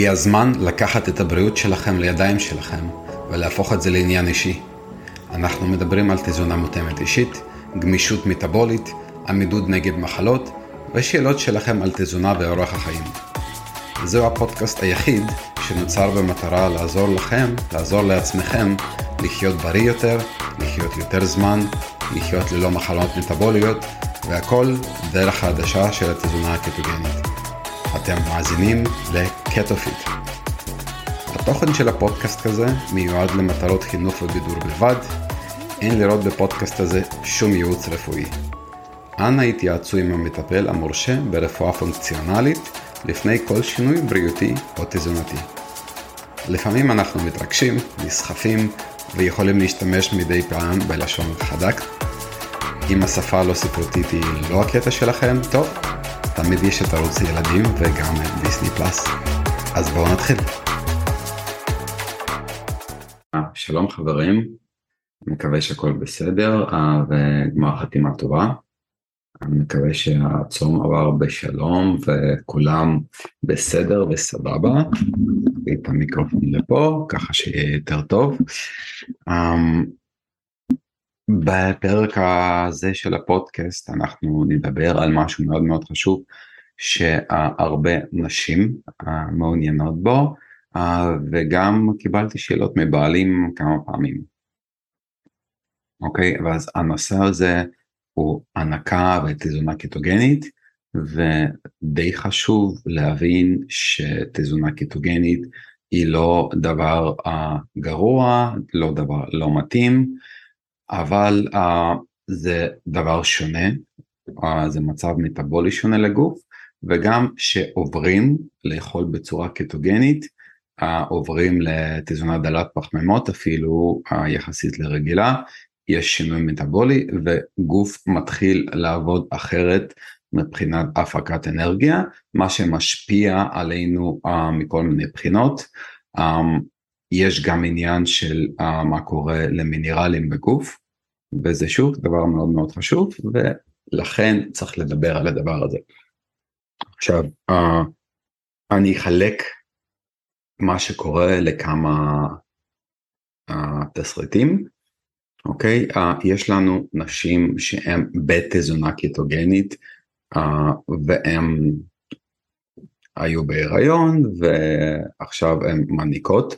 הגיע הזמן לקחת את הבריאות שלכם לידיים שלכם ולהפוך את זה לעניין אישי. אנחנו מדברים על תזונה מותאמת אישית, גמישות מטאבולית, עמידות נגד מחלות ושאלות שלכם על תזונה ואורח החיים. זהו הפודקאסט היחיד שנוצר במטרה לעזור לכם, לעזור לעצמכם לחיות בריא יותר, לחיות יותר זמן, לחיות ללא מחלות מטאבוליות והכל דרך חדשה של התזונה הקטוגנית. אתם מאזינים לקטופיט. התוכן של הפודקאסט הזה מיועד למטרות חינוך ובידור בלבד. אין לראות בפודקאסט הזה שום ייעוץ רפואי. אנא התייעצו עם המטפל המורשה ברפואה פונקציונלית לפני כל שינוי בריאותי או תזונתי. לפעמים אנחנו מתרגשים, נסחפים ויכולים להשתמש מדי פעם בלשון חדק. אם השפה הלא ספרותית היא לא הקטע שלכם, טוב, תמיד יש את ערוץ ילדים וגם דיסני פלאס. אז בואו נתחיל. שלום חברים, מקווה שהכל בסדר וגמר חתימה טובה. אני מקווה שהצום עבר בשלום וכולם בסדר וסבבה. את המיקרופון לפה ככה שיהיה יותר טוב. בפרק הזה של הפודקאסט אנחנו נדבר על משהו מאוד מאוד חשוב שהרבה נשים אה, מעוניינות בו אה, וגם קיבלתי שאלות מבעלים כמה פעמים. אוקיי, ואז הנושא הזה הוא הנקה ותזונה קטוגנית ודי חשוב להבין שתזונה קטוגנית היא לא דבר uh, גרוע, לא דבר לא מתאים, אבל uh, זה דבר שונה, uh, זה מצב מטאבולי שונה לגוף, וגם שעוברים לאכול בצורה קטוגנית, uh, עוברים לתזונה דלת פחמימות אפילו uh, יחסית לרגילה, יש שינוי מטאבולי וגוף מתחיל לעבוד אחרת מבחינת הפקת אנרגיה, מה שמשפיע עלינו uh, מכל מיני בחינות. Um, יש גם עניין של uh, מה קורה למינרלים בגוף, וזה שוב דבר מאוד מאוד חשוב ולכן צריך לדבר על הדבר הזה. עכשיו uh, אני אחלק מה שקורה לכמה uh, תסריטים אוקיי? uh, יש לנו נשים שהן בתזונה קיטוגנית uh, והן היו בהיריון ועכשיו הן מניקות.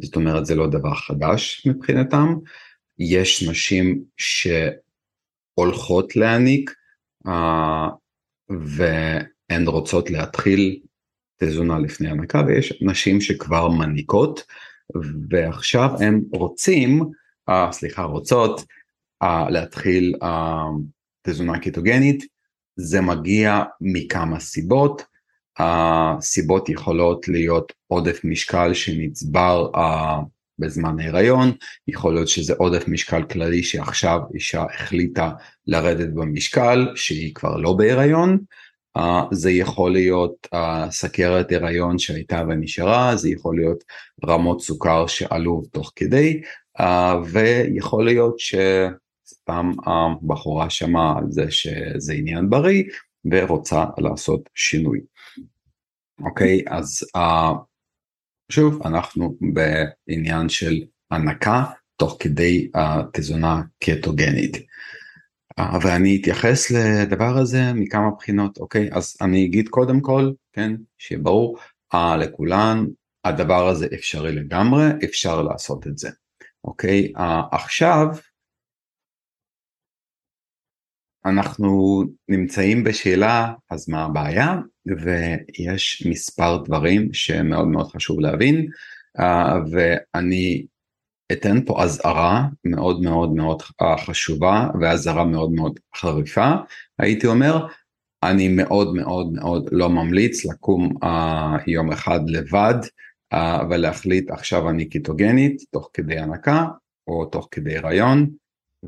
זאת אומרת זה לא דבר חדש מבחינתם יש נשים שהולכות להעניק uh, והן רוצות להתחיל תזונה לפני הנקה ויש נשים שכבר מניקות ועכשיו הם רוצים, uh, סליחה רוצות uh, להתחיל uh, תזונה קיטוגנית, זה מגיע מכמה סיבות, הסיבות יכולות להיות עודף משקל שנצבר uh, בזמן ההיריון, יכול להיות שזה עודף משקל כללי שעכשיו אישה החליטה לרדת במשקל שהיא כבר לא בהיריון, uh, זה יכול להיות uh, סכרת הריון שהייתה ונשארה, זה יכול להיות רמות סוכר שעלו תוך כדי, uh, ויכול להיות שסתם הבחורה שמעה על זה שזה עניין בריא ורוצה לעשות שינוי. אוקיי, okay, אז שוב, אנחנו בעניין של הנקה תוך כדי התזונה קטוגנית. ואני אתייחס לדבר הזה מכמה בחינות, אוקיי? אז אני אגיד קודם כל, כן, שיהיה ברור, לכולן הדבר הזה אפשרי לגמרי, אפשר לעשות את זה, אוקיי? עכשיו, אנחנו נמצאים בשאלה, אז מה הבעיה? ויש מספר דברים שמאוד מאוד חשוב להבין, uh, ואני אתן פה אזהרה מאוד מאוד מאוד חשובה ואזהרה מאוד מאוד חריפה, הייתי אומר, אני מאוד מאוד מאוד לא ממליץ לקום uh, יום אחד לבד uh, ולהחליט עכשיו אני קיטוגנית תוך כדי הנקה או תוך כדי הריון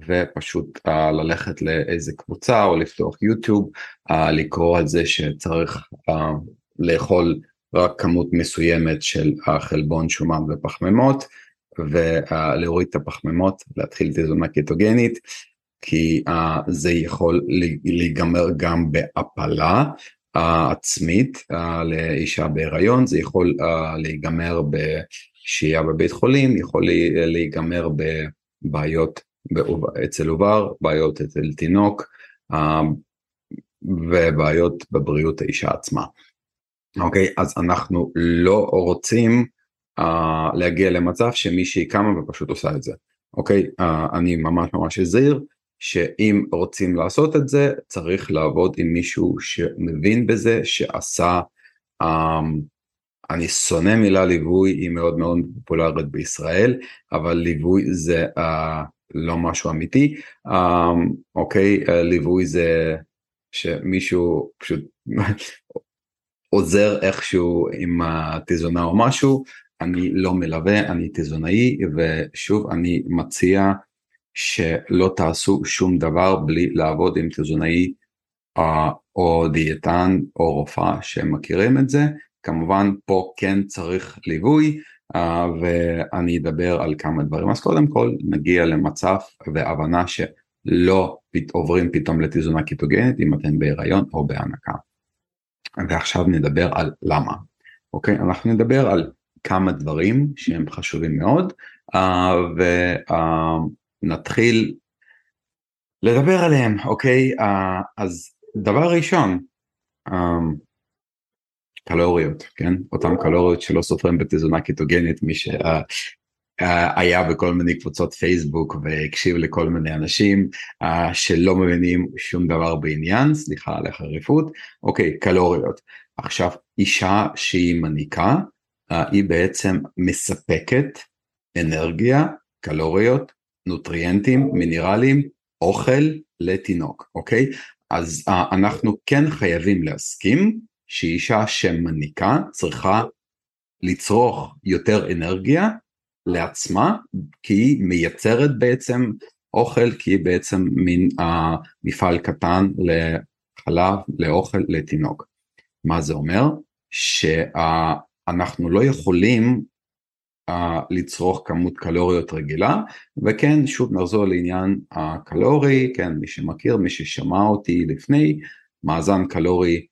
ופשוט uh, ללכת לאיזה קבוצה או לפתוח יוטיוב, uh, לקרוא על זה שצריך uh, לאכול רק כמות מסוימת של החלבון שומן ופחמימות ולהוריד את הפחמימות, להתחיל תזונה קטוגנית, כי uh, זה יכול להיגמר גם בהפלה, עצמית לאישה בהיריון, זה יכול להיגמר בשהייה בבית חולים, יכול להיגמר בבעיות אצל עובר, בעיות אצל תינוק ובעיות בבריאות האישה עצמה. אוקיי, אז אנחנו לא רוצים להגיע למצב שמישהי קמה ופשוט עושה את זה. אוקיי, אני ממש ממש אזהיר. שאם רוצים לעשות את זה צריך לעבוד עם מישהו שמבין בזה שעשה um, אני שונא מילה ליווי היא מאוד מאוד פופולרית בישראל אבל ליווי זה uh, לא משהו אמיתי um, אוקיי uh, ליווי זה שמישהו פשוט עוזר איכשהו עם התזונה או משהו אני לא מלווה אני תזונאי ושוב אני מציע שלא תעשו שום דבר בלי לעבוד עם תזונאי או דיאטן או רופאה שמכירים את זה. כמובן פה כן צריך ליווי ואני אדבר על כמה דברים. אז קודם כל נגיע למצב והבנה שלא עוברים פתאום לתזונה קיטוגנית אם אתם בהיריון או בהנקה. ועכשיו נדבר על למה. אוקיי? אנחנו נדבר על כמה דברים שהם חשובים מאוד. ו... נתחיל לדבר עליהם, אוקיי? אז דבר ראשון, קלוריות, כן? אותן קלוריות שלא סופרים בתזונה קיטוגנית, מי שהיה uh, בכל מיני קבוצות פייסבוק והקשיב לכל מיני אנשים uh, שלא מבינים שום דבר בעניין, סליחה על החריפות, אוקיי, קלוריות. עכשיו, אישה שהיא מניקה, uh, היא בעצם מספקת אנרגיה, קלוריות, נוטריאנטים, מינרלים, אוכל לתינוק, אוקיי? אז uh, אנחנו כן חייבים להסכים שאישה שמניקה צריכה לצרוך יותר אנרגיה לעצמה, כי היא מייצרת בעצם אוכל, כי היא בעצם מין uh, מפעל קטן לחלב, לאוכל לתינוק. מה זה אומר? שאנחנו לא יכולים לצרוך כמות קלוריות רגילה וכן שוב נחזור לעניין הקלורי כן מי שמכיר מי ששמע אותי לפני מאזן קלורי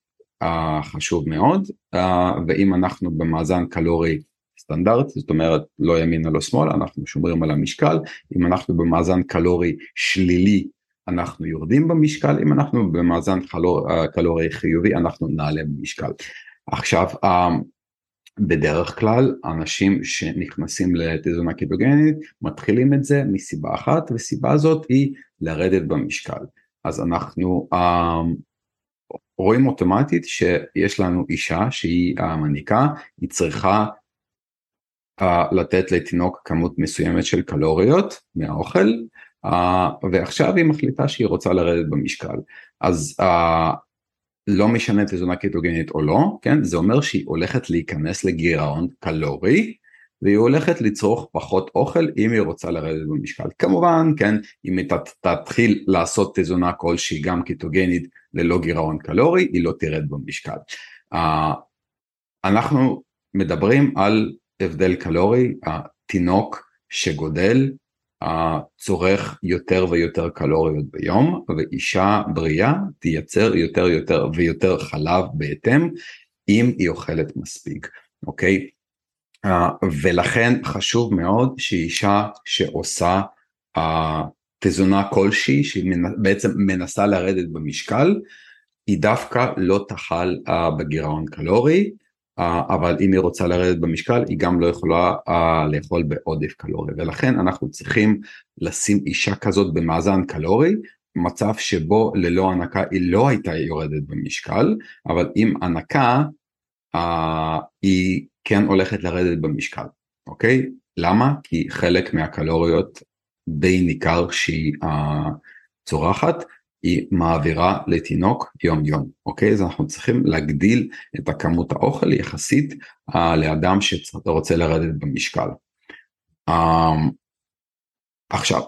חשוב מאוד uh, ואם אנחנו במאזן קלורי סטנדרט זאת אומרת לא ימינה לא שמאלה אנחנו שומרים על המשקל אם אנחנו במאזן קלורי שלילי אנחנו יורדים במשקל אם אנחנו במאזן קלור, uh, קלורי חיובי אנחנו נעלה במשקל. עכשיו uh, בדרך כלל אנשים שנכנסים לתזונה קיטוגנית מתחילים את זה מסיבה אחת וסיבה הזאת היא לרדת במשקל. אז אנחנו רואים אוטומטית שיש לנו אישה שהיא המניקה היא צריכה uh, לתת לתינוק כמות מסוימת של קלוריות מהאוכל uh, ועכשיו היא מחליטה שהיא רוצה לרדת במשקל אז uh, לא משנה תזונה קיטוגנית או לא, כן? זה אומר שהיא הולכת להיכנס לגירעון קלורי והיא הולכת לצרוך פחות אוכל אם היא רוצה לרדת במשקל. כמובן, כן, אם היא תתחיל לעשות תזונה כלשהי גם קיטוגנית ללא גירעון קלורי, היא לא תרד במשקל. Uh, אנחנו מדברים על הבדל קלורי, התינוק שגודל צורך יותר ויותר קלוריות ביום ואישה בריאה תייצר יותר יותר ויותר חלב בהתאם אם היא אוכלת מספיק, אוקיי? Uh, ולכן חשוב מאוד שאישה שעושה uh, תזונה כלשהי שהיא בעצם מנסה לרדת במשקל היא דווקא לא תאכל uh, בגירעון קלורי אבל אם היא רוצה לרדת במשקל היא גם לא יכולה לאכול בעודף קלורי. ולכן אנחנו צריכים לשים אישה כזאת במאזן קלורי מצב שבו ללא הנקה היא לא הייתה יורדת במשקל אבל עם הנקה היא כן הולכת לרדת במשקל אוקיי למה כי חלק מהקלוריות די ניכר שהיא צורחת היא מעבירה לתינוק יום יום, אוקיי? אז אנחנו צריכים להגדיל את הכמות האוכל יחסית uh, לאדם שרוצה לרדת במשקל. Um, עכשיו,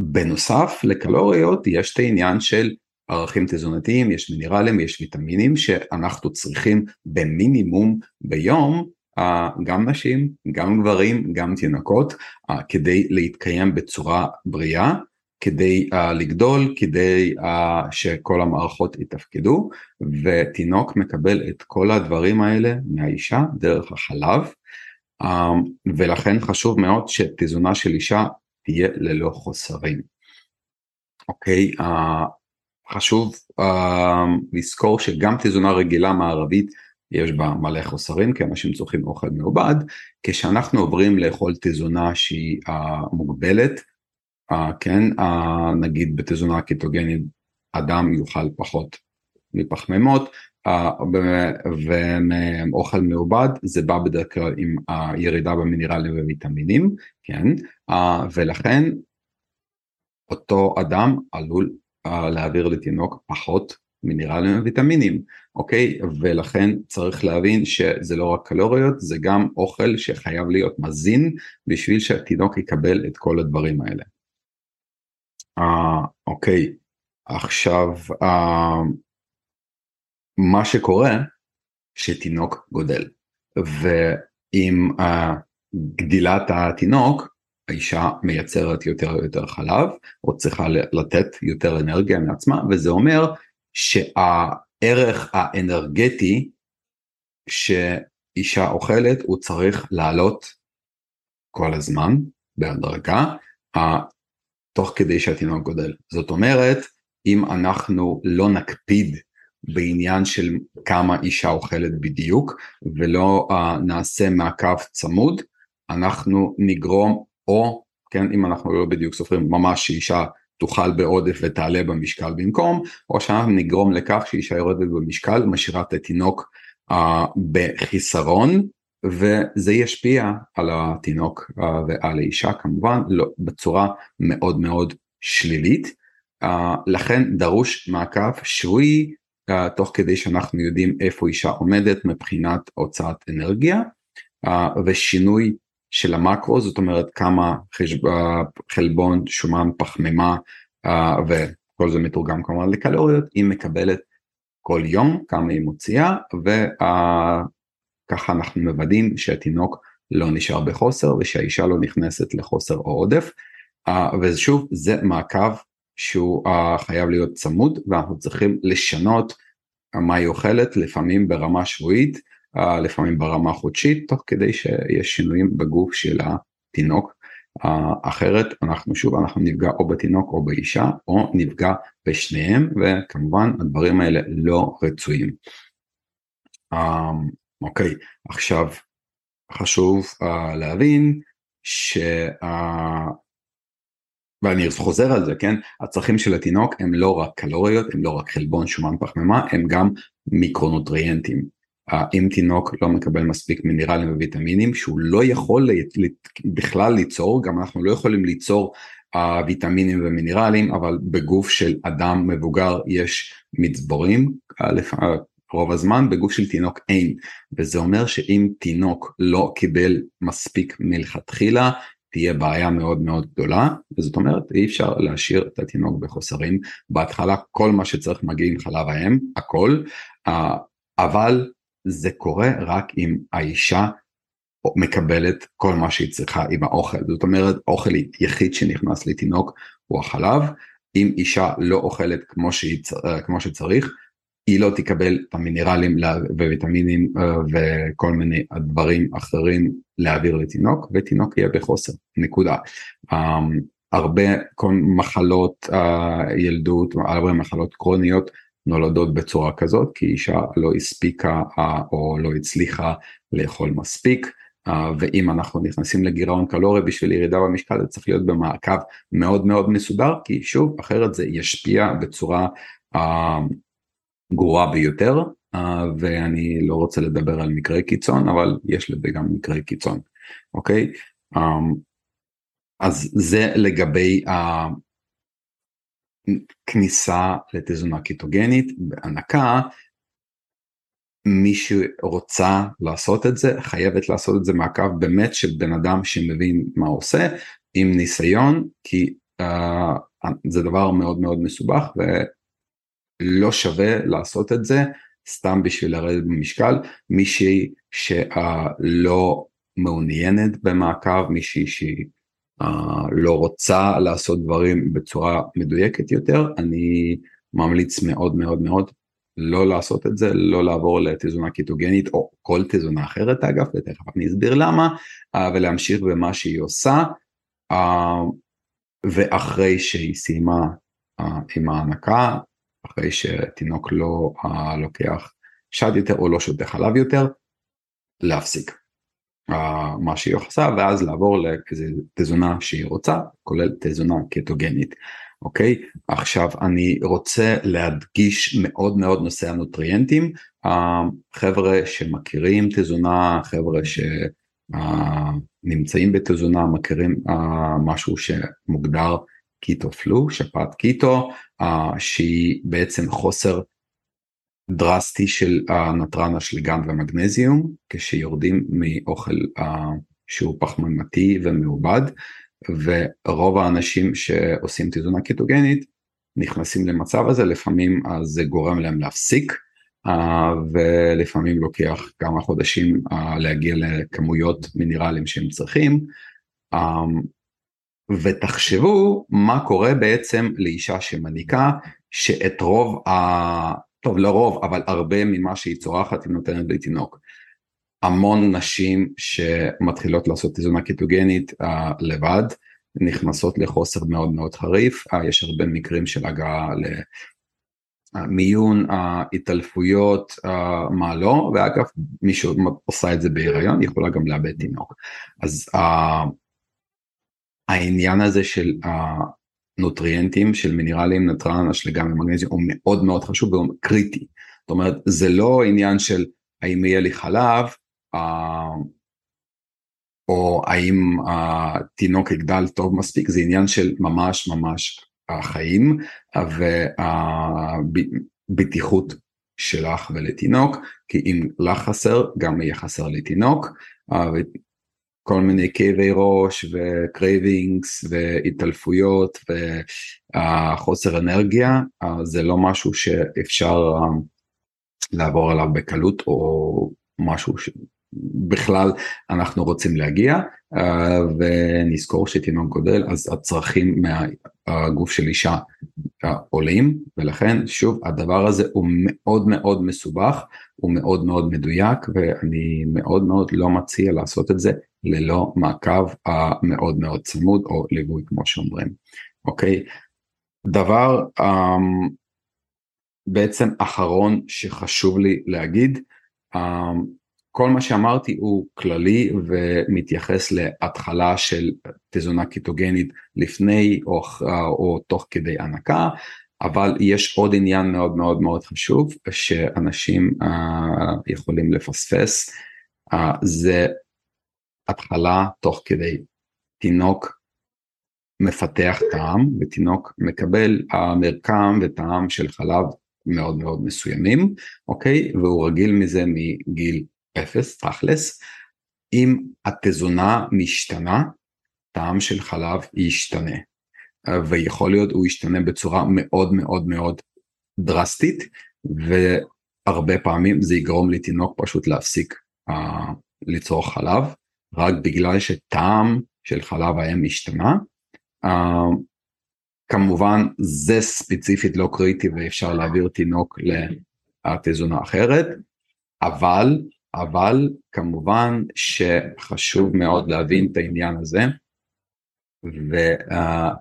בנוסף לקלוריות יש את העניין של ערכים תזונתיים, יש מינרלים, יש ויטמינים שאנחנו צריכים במינימום ביום, uh, גם נשים, גם גברים, גם תינוקות, uh, כדי להתקיים בצורה בריאה כדי uh, לגדול, כדי שכל המערכות יתפקדו, ותינוק מקבל את כל הדברים האלה מהאישה דרך החלב, ולכן חשוב מאוד שתזונה של אישה תהיה ללא חוסרים. אוקיי, okay, חשוב uh, לזכור שגם תזונה רגילה מערבית יש בה מלא חוסרים כי אנשים צורכים אוכל מעובד, כשאנחנו עוברים לאכול תזונה שהיא uh, מוגבלת, uh, כן, uh, נגיד בתזונה קיטוגנית אדם יאכל פחות מפחמימות uh, ומאוכל מעובד זה בא בדרך כלל עם הירידה במינרלים וויטמינים, כן, uh, ולכן אותו אדם עלול להעביר לתינוק פחות מינרלים וויטמינים, אוקיי? ולכן צריך להבין שזה לא רק קלוריות, זה גם אוכל שחייב להיות מזין בשביל שהתינוק יקבל את כל הדברים האלה. אה, אוקיי, עכשיו, אה, מה שקורה, שתינוק גודל, ועם אה, גדילת התינוק, האישה מייצרת יותר ויותר חלב, או צריכה לתת יותר אנרגיה מעצמה, וזה אומר שהערך האנרגטי שאישה אוכלת הוא צריך לעלות כל הזמן בהדרגה תוך כדי שהתינוק גודל. זאת אומרת, אם אנחנו לא נקפיד בעניין של כמה אישה אוכלת בדיוק ולא uh, נעשה מעקב צמוד, אנחנו נגרום או, כן, אם אנחנו לא בדיוק סופרים ממש שאישה תאכל בעודף ותעלה במשקל במקום, או שאנחנו נגרום לכך שאישה יורדת במשקל, משאירה את התינוק uh, בחיסרון, וזה ישפיע על התינוק uh, ועל האישה כמובן לא, בצורה מאוד מאוד שלילית. Uh, לכן דרוש מעקב שבועי uh, תוך כדי שאנחנו יודעים איפה אישה עומדת מבחינת הוצאת אנרגיה uh, ושינוי של המקרו, זאת אומרת כמה חשב... חלבון, שומן, פחמימה uh, וכל זה מתורגם כמובן לקלוריות, היא מקבלת כל יום כמה היא מוציאה וככה אנחנו מוודאים שהתינוק לא נשאר בחוסר ושהאישה לא נכנסת לחוסר או עודף. uh, ושוב זה מעקב שהוא חייב להיות צמוד ואנחנו צריכים לשנות מה היא אוכלת לפעמים ברמה שבועית לפעמים ברמה חודשית, תוך כדי שיש שינויים בגוף של התינוק. אחרת אנחנו שוב אנחנו נפגע או בתינוק או באישה או נפגע בשניהם וכמובן הדברים האלה לא רצויים. אוקיי עכשיו חשוב להבין ש... ואני חוזר על זה כן הצרכים של התינוק הם לא רק קלוריות הם לא רק חלבון שומן פחמימה הם גם מיקרונוטריאנטים אם תינוק לא מקבל מספיק מינרלים וויטמינים שהוא לא יכול בכלל ליצור, גם אנחנו לא יכולים ליצור uh, ויטמינים ומינרלים, אבל בגוף של אדם מבוגר יש מצבורים, uh, רוב הזמן בגוף של תינוק אין, וזה אומר שאם תינוק לא קיבל מספיק מלכתחילה, תהיה בעיה מאוד מאוד גדולה, וזאת אומרת אי אפשר להשאיר את התינוק בחוסרים, בהתחלה כל מה שצריך מגיע עם חלב האם, הכל, אבל זה קורה רק אם האישה מקבלת כל מה שהיא צריכה עם האוכל, זאת אומרת אוכל יחיד שנכנס לתינוק הוא החלב, אם אישה לא אוכלת כמו, שהיא, אה, כמו שצריך, היא לא תקבל את המינרלים וויטמינים אה, וכל מיני דברים אחרים להעביר לתינוק, ותינוק יהיה בחוסר, נקודה. אמ, הרבה כל מחלות אה, ילדות, הרבה מחלות קרוניות נולדות בצורה כזאת כי אישה לא הספיקה אה, או לא הצליחה לאכול מספיק אה, ואם אנחנו נכנסים לגירעון קלורי בשביל ירידה במשקל זה צריך להיות במעקב מאוד מאוד מסודר כי שוב אחרת זה ישפיע בצורה אה, גרועה ביותר ואני לא רוצה לדבר על מקרי קיצון אבל יש לזה גם מקרי קיצון אוקיי? אז זה לגבי כניסה לתזונה קיטוגנית בהנקה, מי שרוצה לעשות את זה חייבת לעשות את זה מעקב באמת של בן אדם שמבין מה עושה עם ניסיון כי uh, זה דבר מאוד מאוד מסובך ולא שווה לעשות את זה סתם בשביל לרדת במשקל. מישהי שלא מעוניינת במעקב מישהי שהיא לא רוצה לעשות דברים בצורה מדויקת יותר, אני ממליץ מאוד מאוד מאוד לא לעשות את זה, לא לעבור לתזונה קיטוגנית או כל תזונה אחרת אגב, ותכף אני אסביר למה, ולהמשיך במה שהיא עושה, ואחרי שהיא סיימה עם ההנקה, אחרי שתינוק לא לוקח שד יותר או לא שותה חלב יותר, להפסיק מה שהיא עושה ואז לעבור לאיזה תזונה שהיא רוצה, כולל תזונה קטוגנית. אוקיי? עכשיו אני רוצה להדגיש מאוד מאוד נושא הנוטריאנטים, חבר'ה שמכירים תזונה, חבר'ה שנמצאים בתזונה, מכירים משהו שמוגדר קיטו פלו, שפעת קיטו, שהיא בעצם חוסר דרסטי של הנתרן אשליגן ומגנזיום, כשיורדים מאוכל שהוא פחמימתי ומעובד. ורוב האנשים שעושים תזונה קיטוגנית נכנסים למצב הזה, לפעמים זה גורם להם להפסיק, ולפעמים לוקח כמה חודשים להגיע לכמויות מינרלים שהם צריכים. ותחשבו מה קורה בעצם לאישה שמניקה, שאת רוב. טוב, לא רוב, אבל הרבה ממה שהיא צורחת היא נותנת לתינוק. המון נשים שמתחילות לעשות תזונה קיטוגנית uh, לבד נכנסות לחוסר מאוד מאוד חריף, uh, יש הרבה מקרים של הגעה למיון, uh, התעלפויות, uh, מה לא, ואגב מי שעושה את זה בהיריון יכולה גם לאבד תינוק. אז uh, העניין הזה של הנוטריאנטים, של מינרלים, נטרן, אשלגן ומגנזיום הוא מאוד מאוד חשוב והוא קריטי. זאת אומרת זה לא עניין של האם יהיה לי חלב או האם התינוק יגדל טוב מספיק, זה עניין של ממש ממש החיים והבטיחות שלך ולתינוק, כי אם לך חסר, גם יהיה חסר לתינוק, כל מיני כאבי ראש ו cravings והתעלפויות וחוסר אנרגיה, זה לא משהו שאפשר לעבור עליו בקלות או משהו בכלל אנחנו רוצים להגיע אה, ונזכור שתינוק גודל אז הצרכים מהגוף של אישה אה, עולים ולכן שוב הדבר הזה הוא מאוד מאוד מסובך הוא מאוד מאוד מדויק ואני מאוד מאוד לא מציע לעשות את זה ללא מעקב המאוד מאוד צמוד או ליווי כמו שאומרים. אוקיי? דבר um, בעצם אחרון שחשוב לי להגיד um, כל מה שאמרתי הוא כללי ומתייחס להתחלה של תזונה קיטוגנית לפני או, או תוך כדי הנקה, אבל יש עוד עניין מאוד מאוד מאוד חשוב שאנשים uh, יכולים לפספס, uh, זה התחלה תוך כדי תינוק מפתח טעם ותינוק מקבל מרקם וטעם של חלב מאוד מאוד מסוימים, אוקיי? והוא רגיל מזה מגיל אפס תכלס, אם התזונה משתנה, טעם של חלב ישתנה. ויכול להיות הוא ישתנה בצורה מאוד מאוד מאוד דרסטית, והרבה פעמים זה יגרום לתינוק פשוט להפסיק uh, ליצור חלב, רק בגלל שטעם של חלב האם השתנה. Uh, כמובן זה ספציפית לא קריטי ואפשר להעביר תינוק לתזונה אחרת, אבל אבל כמובן שחשוב מאוד להבין את העניין הזה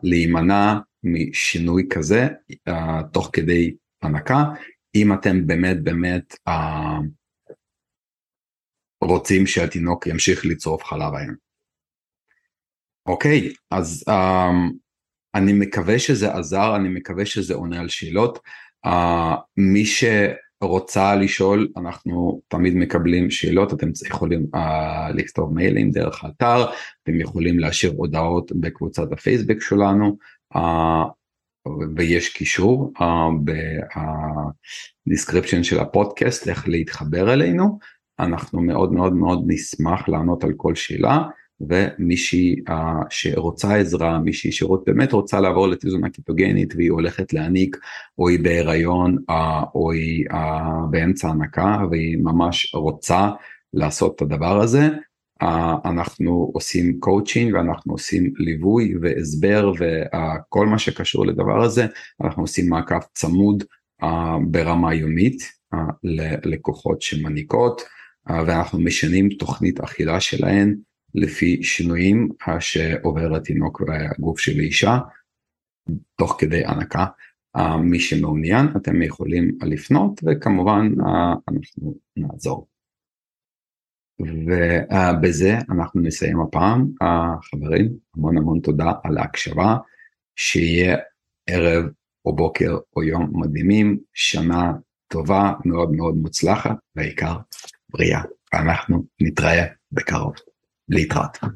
ולהימנע משינוי כזה uh, תוך כדי הנקה אם אתם באמת באמת uh, רוצים שהתינוק ימשיך לצרוף חלב היום. אוקיי אז um, אני מקווה שזה עזר אני מקווה שזה עונה על שאלות uh, מי ש... רוצה לשאול, אנחנו תמיד מקבלים שאלות, אתם יכולים uh, לכתוב מיילים דרך האתר, אתם יכולים להשאיר הודעות בקבוצת הפייסבוק שלנו, uh, ויש קישור uh, ב description של הפודקאסט איך להתחבר אלינו, אנחנו מאוד מאוד מאוד נשמח לענות על כל שאלה. ומישהי uh, שרוצה עזרה, מישהי שבאמת רוצה לעבור לתזונה קטוגנית והיא הולכת להניק או היא בהיריון uh, או היא uh, באמצע הנקה והיא ממש רוצה לעשות את הדבר הזה, אנחנו עושים קואוצ'ינג ואנחנו עושים ליווי והסבר וכל מה שקשור לדבר הזה, אנחנו עושים מעקב צמוד ברמה יומית ללקוחות שמניקות ואנחנו משנים תוכנית אכילה שלהן לפי שינויים שעובר התינוק והגוף של האישה תוך כדי הנקה. מי שמעוניין אתם יכולים לפנות וכמובן אנחנו נעזור. ובזה אנחנו נסיים הפעם חברים המון המון תודה על ההקשבה שיהיה ערב או בוקר או יום מדהימים שנה טובה מאוד מאוד מוצלחת והעיקר בריאה אנחנו נתראה בקרוב लिखा था।